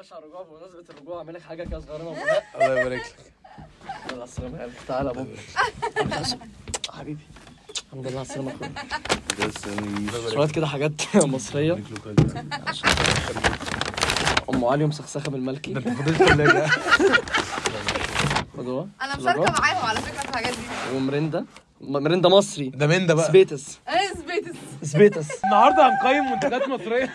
باشا على الرجوع بمناسبة الرجوع أعمل لك حاجة كده صغيرة ومهمة. الله يبارك لك. الحمد لله على السلامة يا قلبي. تعالى يا بابا. حبيبي. الحمد لله على السلامة اخويا شوية كده حاجات مصرية. أم علي مسخسخة بالملكي. فاضل ثلاجه خدوها أنا مشاركة معاهم على فكرة في الحاجات دي. ومريندا؟ م- مريندا مصري. ده من ده بقى. سبيتس. أنا سبيتس. سبيتس. النهارده هنقيم منتجات مصرية.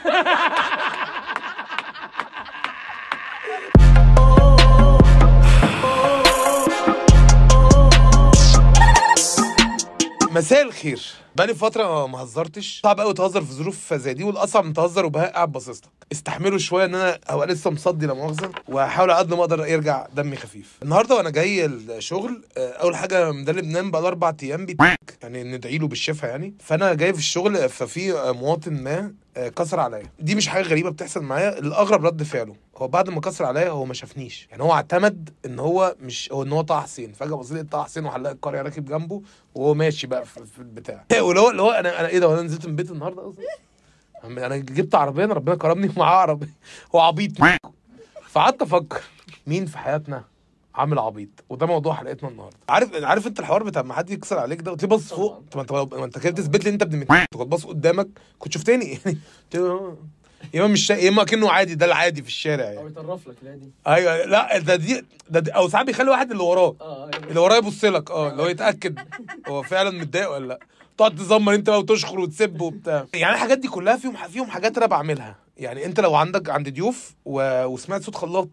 مساء الخير. بقالي فترة ما هزرتش. صعب قوي تهزر في ظروف زي دي والأصعب من تهزر وبهاء قاعد باصص لك استحملوا شوية إن أنا أبقى لسه مصدي لا مؤاخذة وهحاول على قد ما أقدر يرجع دمي خفيف. النهارده وأنا جاي الشغل آه، أول حاجة مدلب نام بقى أربع أيام بيتك يعني ندعي له بالشفاء يعني. فأنا جاي في الشغل ففي مواطن ما آه، كسر عليا. دي مش حاجة غريبة بتحصل معايا الاغرب رد فعله. هو بعد ما كسر عليا هو ما شافنيش. يعني هو اعتمد إن هو مش هو إن هو طه حسين. فجأة بص لي طه حسين وحلاق القرية راكب جنبه وهو ماشي بقى في, في البتاع. واللي هو اللي هو أنا أنا إيه ده؟ أنا نزلت من بيت النهارده أصلا؟ أنا جبت عربية ربنا كرمني ومعاه عربية. هو عبيط. فقعدت أفكر مين في حياتنا عامل عبيط؟ وده موضوع حلقتنا النهارده. عارف عارف أنت الحوار بتاع ما حد يكسر عليك ده؟ وتبص فوق. طب أنت ما أنت كده تثبت لي أنت ابن كنت بص قدامك كنت شفتني يعني يا اما مش. يا إما كأنه عادي ده العادي في الشارع أو يعني يطرف لك لا دي أيوه لا ده دي ده دي أو ساعات بيخلي واحد اللي وراه. آه اللي وراه يبص لك آه اللي هو يتأكد هو فعلا متضايق ولا لأ. تقعد تزمر أنت بقى وتشخر وتسب وبتاع. يعني الحاجات دي كلها فيهم فيهم حاجات أنا بعملها يعني أنت لو عندك عند ضيوف و... وسمعت صوت خلاط.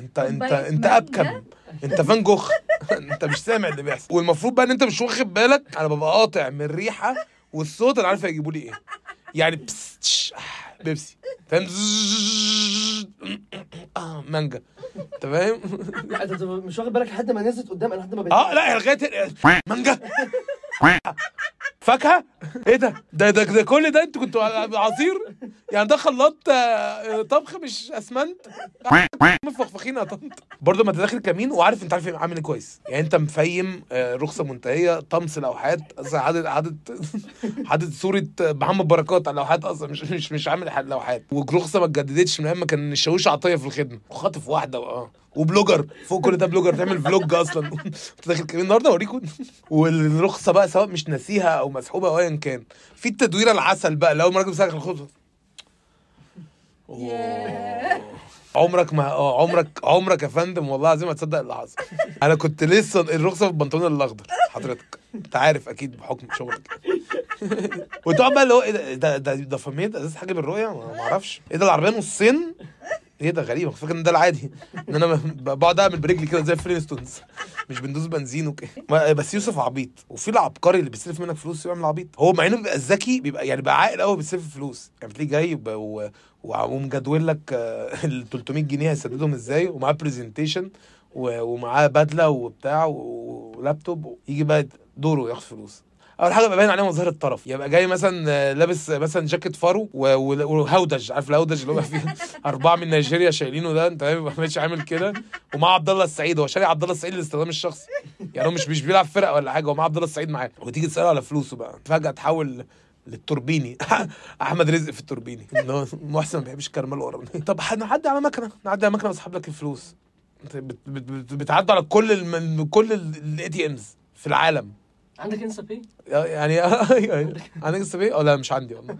أنت أنت أنت أبكم. أنت فان جوخ. أنت مش سامع اللي بيحصل. والمفروض بقى إن أنت مش واخد بالك. أنا ببقى قاطع من الريحة والصوت أنا عارف هيجيبوا لي إيه. يعني بيبسي فاهم آه مانجا انت فاهم؟ مش واخد بالك لحد ما نزلت قدام لحد ما آه لا لغايه مانجا فاكهه إيه ده ده ده, ده كل ده أنتوا كنتوا عصير يعني ده خلاط آه، طبخ مش أسمنت. مفخفخين يا طنط. برضه ما انت داخل كمين وعارف انت عارف عامل إيه كويس. يعني انت مفيم آه، رخصة منتهية طمس لوحات حاطط حاطط حاطط صورة محمد بركات على اللوحات أصلا مش مش مش عامل لوحات. ورخصة ما اتجددتش من أيام ما كان الشاويش عطية في الخدمة. وخاطف واحدة آه وبلوجر. فوق كل ده بلوجر تعمل فلوج أصلا. انت داخل كمين النهارده اوريكم والرخصة بقى سواء مش ناسيها أو مسحوبة أو ايا كان في التدويره العسل بقى لو راجل مسك الخطوة. عمرك ما عمرك عمرك يا فندم والله العظيم ما تصدق اللي حصل. أنا كنت لسه الرخصة في البنطلون الأخضر. حضرتك أنت عارف أكيد بحكم شغلك. وتقعد بقى اللي هو إيه ده؟ ده ده, ده أساس حاجة بالرؤية؟ ما أعرفش. إيه ده العربية نصين؟ إيه ده غريب فاكر إن ده العادي. إن أنا بقعد أعمل برجلي كده زي فلينستونز مش بندوس بنزين وكده بس يوسف عبيط. وفي العبقري اللي بيستلف منك فلوس ويعمل عبيط. هو مع إنه بيبقى ذكي بيبقى يعني بقى عاقل قوي بيستلف فلوس. يعني بتلاقيه جاي ومجدول لك آه، ال 300 جنيه هيسددهم إزاي؟ ومعاه presentation ومعاه بدلة وبتاع ولابتوب يجي بقى دوره ياخد فلوس. أول حاجة يبقى باين عليه مظاهر الطرف. يبقى جاي مثلا آه، لابس مثلا جاكيت فارو وهودج. عارف الهودج اللي هو فيه؟ أربعة من نيجيريا شايلينه ده أنت ماشي عامل كده. ومع عبد الله السعيد. هو شاري عبد الله السعيد للاستخدام الشخصي يعني هو مش مش بيلعب فرقة ولا حاجة هو مع عبد الله السعيد معاه. وتيجي تسأله على فلوسه بقى. فجأة تحول للتوربيني. أحمد رزق في التوربيني. محسن ما بيحبش الكرمال ورا. طب هنعدي على مكنة. نعدي على مكنة واسحب لك الفلوس. بتعدوا على كل الم... كل ال ATMs في العالم. عندك انستا باي يعني عندك انستا باي؟ آه لا مش عندي والله.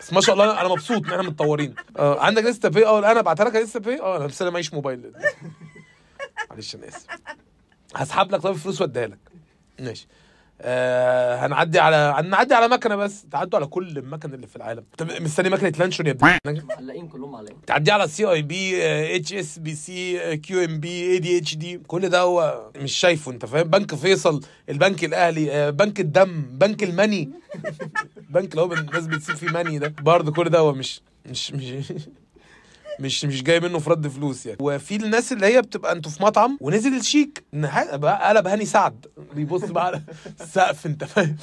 بس ما شاء الله أنا مبسوط إن إحنا متطورين. آه عندك انستا باي؟ آه أنا ابعتها لك انستا باي؟ آه أنا بس أنا معيش موبايل. معلش أنا اسف هسحب لك طيب الفلوس وأديها لك. ماشي. آه هنعدي على هنعدي على مكنة بس. تعدوا على كل المكن اللي في العالم. طب مستني مكنة لانشون يا ابني. معلقين كلهم معلقين تعدي على CIB HSBC QNB ADHD كل ده هو مش شايفه انت فاهم؟ بنك فيصل البنك الأهلي آه، بنك الدم بنك ال money بنك اللي هو الناس بتسيب فيه money ده. برضه كل ده هو مش مش مش مش مش جاي منه في رد فلوس يعني. وفي الناس اللي هي بتبقى أنتوا في مطعم ونزل الشيك بقى قلب هاني سعد. بيبص بقى على السقف انت فاهم؟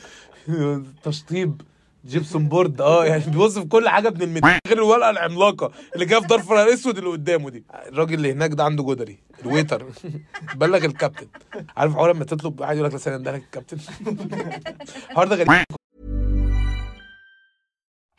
تشطيب gypsum board آه يعني بيبص في كل حاجة ابن المدينة غير الورقة العملاقة اللي جاية في ظرف الأسود اللي قدامه دي. الراجل اللي هناك ده عنده جدري ال waiter. بلغ الكابتن. عارف حوار لما تطلب واحد يقول لك لسه ده لك الكابتن. الحوار ده غريب.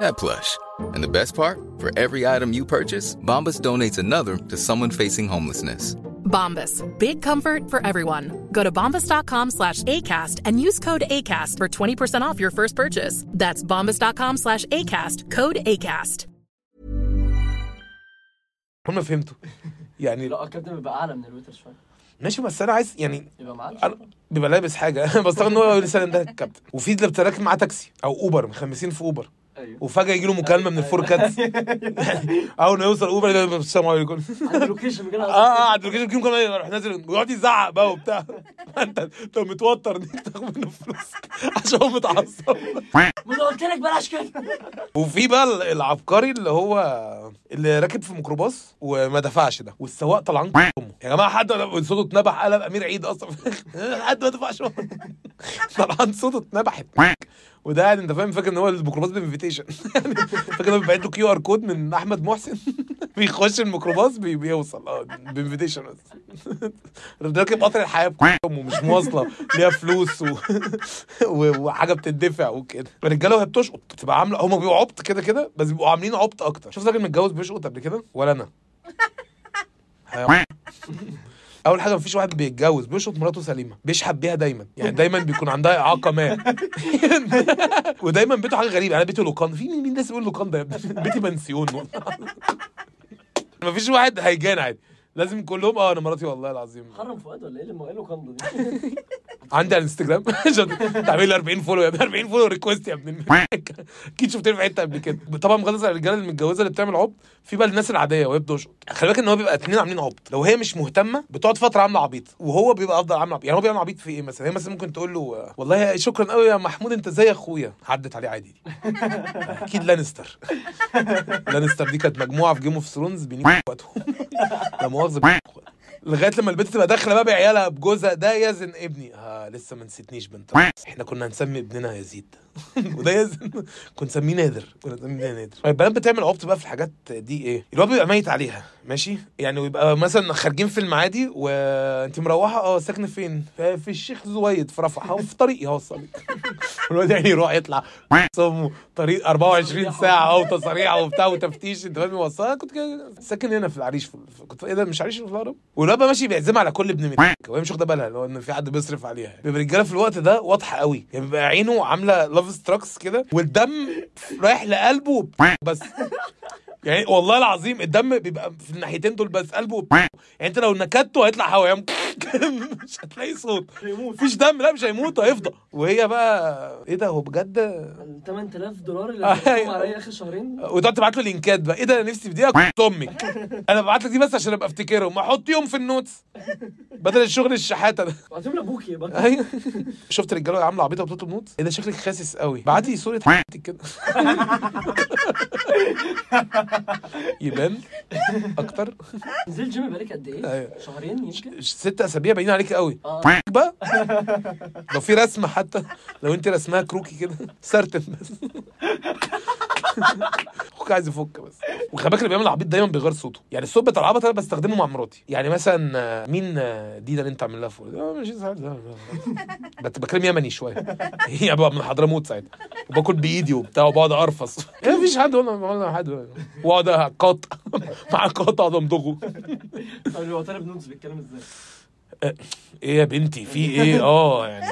that plush. And the best part? For every item you purchase, Bombas donates another to someone facing homelessness. Bombas. Big comfort for everyone. Go to bombas.com slash ACAST and use code ACAST for 20% off your first purchase. That's bombas.com slash ACAST. Code ACAST. هم فهمتوا يعني لا الكابتن بيبقى اعلى من الويتر شويه ماشي بس انا عايز يعني يبقى معاه أنا بيبقى لابس حاجه بستغرب ان هو لسه ده الكابتن وفي اللي بتراكب معاه تاكسي او اوبر مخمسين في اوبر أيوه. وفجأة يجي له مكالمة من ال Four Cats. أول ما يوصل أوبر السلام عليكم. عندي location كده. آه آه عند ال location. مكالمة يروح نازل ويقعد يزعق بقى وبتاع. أنت أنت متوتر إنك تاخد منه فلوس عشان هو متعصب. ما أنا قلت لك بلاش كده. وفي بقى العبقري اللي هو اللي راكب في ميكروباص وما دفعش ده. والسواق طلعان امه يا جماعة حد صوته اتنبح قلب أمير عيد أصلا. حد ما دفعش. طلعان صوته اتنبحت وده قاعد انت فاهم فاكر ان هو الميكروباص ب invitation. فاكر انه بيبعت له QR code من أحمد محسن؟ بيخش الميكروباص بي- بيوصل. آه ب invitation بس. راكب قطر الحياة ومش مواصلة. ليها فلوس و... وحاجة بتدفع وكده. الرجالة وهي بتشقط بتبقى عاملة هم بيبقوا عبط كده كده بس بيبقوا عاملين عبط أكتر. شفت راجل متجوز بيشقط قبل كده؟ ولا أنا. أول حاجة مفيش واحد بيتجوز بيشقط مراته سليمة بيشحت بيها دايما. يعني دايما بيكون عندها إعاقة ما. ودايما بيته حاجة غريبة. أنا بيته لوكان. في مين الناس بيقول لوكان ده؟ بيتي بنسيون. مفيش واحد هيجان عادي. لازم كلهم آه أنا مراتي والله العظيم. حرم فؤاد ولا إيه اللي إيه له كندو دي؟ عندي على الانستجرام. عشان تعمل لي 40 follow يا ابني 40 follow request يا ابني. أكيد شفتني في حتة قبل كده. طبعا النظر عن الرجالة اللي متجوزة اللي بتعمل عبط في بقى الناس العادية وهي بتشقط خلي بالك إن هو بيبقى اتنين عاملين عبط. لو هي مش مهتمة بتقعد فترة عاملة عبيط. وهو بيبقى أفضل عامل عبيط. يعني هو بيعمل عبيط في إيه مثلا؟ هي مثلا ممكن تقول له والله شكرا قوي يا محمود أنت زي أخويا. عدت عليه عادي. دي أكيد لانستر. لانستر دي كانت مجموعة في Game of Thrones لا مؤاخذه. لغاية لما البنت تبقى داخلة بقى بعيالها بجوزها ده يزن ابني. آه لسه ما نسيتنيش بنت. إحنا كنا هنسمي ابننا يزيد وده يزن كنا نسميه نادر. كنا نسميه نادر. البنات بتعمل عبط بقى في الحاجات دي إيه؟ الواد بيبقى ميت عليها. ماشي؟ يعني ويبقى مثلا خارجين في المعادي وانت مروحة آه ساكنة فين؟ في الشيخ زويد في رفح اهو في طريقي هوصلك والواد يعني يروح يطلع. طريق 24 ساعة أو تصاريح وبتاع وتفتيش انت فاهم؟ يوصلها كنت ساكن هنا في العريش في كنت إيه ده مش عريش في الهرم؟ والواد ماشي بيعزمها على كل ابن ميت وهي مش واخده بالها اللي هو إن في حد بيصرف عليها. بيبقى الرجالة في الوقت ده واضحة قوي. يعني بيبقى عينه عاملة love struck س كده والدم رايح لقلبه بس. يعني والله العظيم الدم بيبقى في الناحيتين دول بس قلبه يعني انت لو نكدته هيطلع يعمل مش هتلاقي صوت. مفيش دم لا مش هيموت هيفضى. وهي بقى إيه ده هو بجد؟ 8000 دولار اللي أيوة. دفعتهم عليا آخر شهرين. وتقعد تبعت له link ات بقى. إيه ده أنا نفسي في دي أمك أنا ببعت لك دي بس عشان أبقى أفتكرهم. احطيهم في ال notes. بدل الشغل الشحاتة ده. بعتهم لابوكي بقى أيوه. شفت الرجالة عاملة عبيطة وبتطلب notes؟ إيه ده شكلك خاسس قوي. بعتي لي صورة حياتك كده. يبان أكتر. نزلت جيم بقالك قد إيه؟ أيوة. شهرين يمكن؟ ست اسابيع باين عليك قوي. آه. بقى؟ لو في رسمة حتى لو انت رسمها كروكي كده سرتن بس. أخوك عايز يفك بس. وخلي بالك اللي بيعمل عبيط دايما بيغير صوته. يعني الصوت بتاع العبط أنا بستخدمه مع مراتي. يعني مثلا آه، مين آه، دي ده اللي انت عامل لها فوق؟ مش بتكلم يمني شوية. هي بقى من حضرموت ساعتها. وباكل بإيدي وبتاع وبقعد ارفص ما فيش حد ولا ولا حد. وأقعد اقاطع مع القاطع أقعد أمضغه. طب طالب نوتس بيتكلم إزاي؟ إيه يا بنتي؟ في إيه؟ آه يعني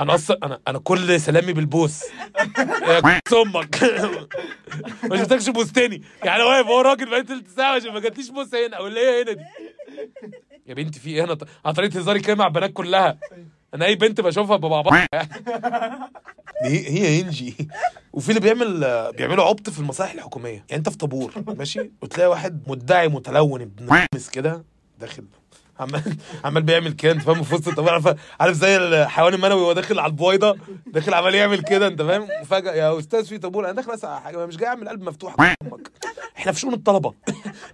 أنا أصلا أنا أنا كل سلامي بالبوس. أمك. مش محتاجش بوس تاني. يعني أنا واقف هو راجل بقالي تلت ساعة عشان ما جاتليش بوس هنا. أو اللي هي هنا دي؟ يا بنتي في إيه أنا ط- أنا طريقة هزاري كده مع البنات كلها. أنا أي بنت بشوفها ببعبع هي هي ينجي وفي اللي بيعمل بيعملوا عبط في المصالح الحكومية. يعني أنت في طابور ماشي؟ وتلاقي واحد مدعي متلون ابن كده داخل. عمال عمال بيعمل كده انت فاهم في وسط الطابور عارف زي الحيوان المنوي وهو داخل على البويضة داخل عمال يعمل كده انت فاهم؟ وفجاه يا أستاذ في طابور أنا داخل أسأل حاجة مش جاي أعمل قلب مفتوح. أمك. إحنا في شؤون الطلبة.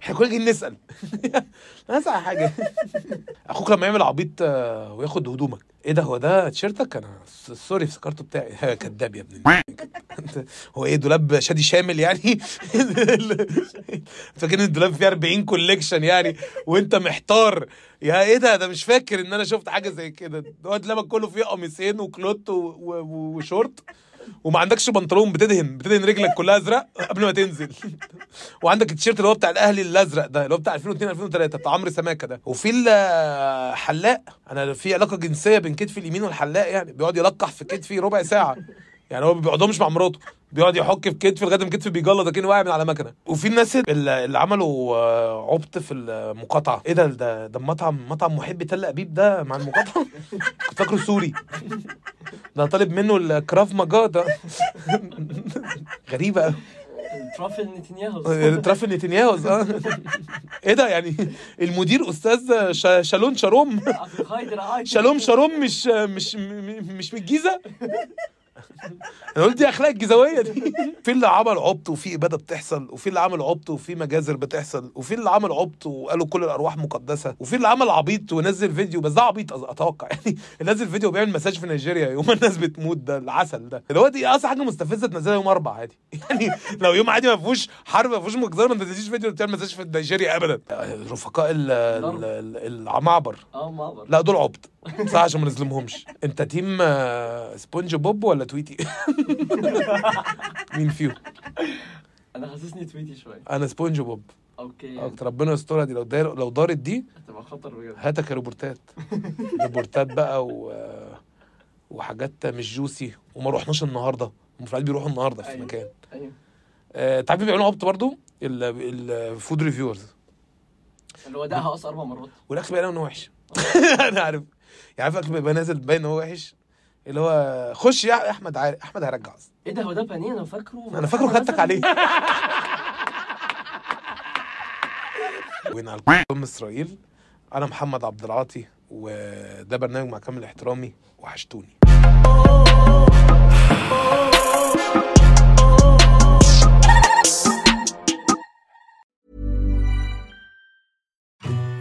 إحنا كلنا جايين نسأل. اسال حاجة. أخوك لما يعمل عبيط آه، وياخد هدومك. إيه ده؟ هو ده تيشيرتك؟ أنا sorry افتكرته بتاعي. كداب يا انت- هو إيه دولاب شادي شامل يعني؟ فاكر إن الدولاب فيه 40 collection يعني وأنت محتار. يا إيه ده؟ ده مش فاكر إن أنا شفت حاجة زي كده. هو دولابك كله فيه قميصين وكلوت وشورت. وما عندكش بنطلون بتدهن بتدهن رجلك كلها أزرق قبل ما تنزل. وعندك التيشيرت اللي هو بتاع الأهلي الأزرق ده اللي هو بتاع 2002 2003 بتاع عمرو سماكة ده. وفي الحلاق أنا في علاقة جنسية بين كتفي اليمين والحلاق يعني بيقعد يلقح في كتفي ربع ساعة. يعني هو ما بيقعدهمش مع مراته بيقعد يحك في كتفي لغاية ما كتفي بيجلط كأنه واقع من على مكنة. وفي الناس اللي عملوا آه، عبط في المقاطعة. إيه ده ده ده مطعم مطعم محب تل ابيب ده مع المقاطعة؟ كنت فاكره سوري. ده طالب منه الكراف ماجا ده. غريبة قوي ترافل نتنياهو. ترافل نتنياهو آه. إيه ده يعني؟ المدير أستاذ شا- شالون شاروم. شالوم شاروم مش مش مش من الجيزة؟ أنا قلت دي أخلاق الجيزاويه دي. في اللي عمل عبط وفي إبادة بتحصل وفي اللي عمل عبط وفي مجازر بتحصل وفي اللي عمل عبط وقالوا كل الأرواح مقدسة وفي اللي عمل عبيط ونزل فيديو بس ده عبيط أتوقع يعني. نزل فيديو بيعمل مساج في نيجيريا يوم الناس بتموت ده العسل ده. اللي هو دي أصلا حاجة مستفزة تنزلها يوم أربع عادي. يعني لو يوم عادي ما فيهوش حرب ما فيهوش مجزرة ما تنزليش فيديو بتعمل مساج في نيجيريا ابدا. رفقاء ال- ال- ال- المعبر آه معبر لا دول عبط. صح عشان ما نظلمهمش. انت تيم آه، سبونج بوب ولا تويتي؟ مين فيهم؟ أنا حاسسني تويتي شوية. أنا سبونج بوب. أوكي. ربنا يسترها دي. لو دار لو دارت دي هتبقى خطر بجد. هاتك يا روبورتات روبورتات بقى و... وحاجات مش juicy. وما روحناش النهارده. المفروض بيروحوا النهارده في أيوة. مكان أيوه. آه، تعرف بيعملوا عبط برضو؟ ال food reviewers اللي هو أصلا أربع مرات. والاكل بقى إنه وحش. أنا عارف. يعني عارف بيبقى نازل باين هو وحش؟ اللي هو خش يا أحمد عارف أحمد هيرجع أصلا إيه ده هو ده بانيه؟ أنا فاكره. أنا فاكره خدتك عليه. وين على أم إسرائيل؟ أنا محمد عبد العاطي وده برنامج مع كامل احترامي وحشتوني.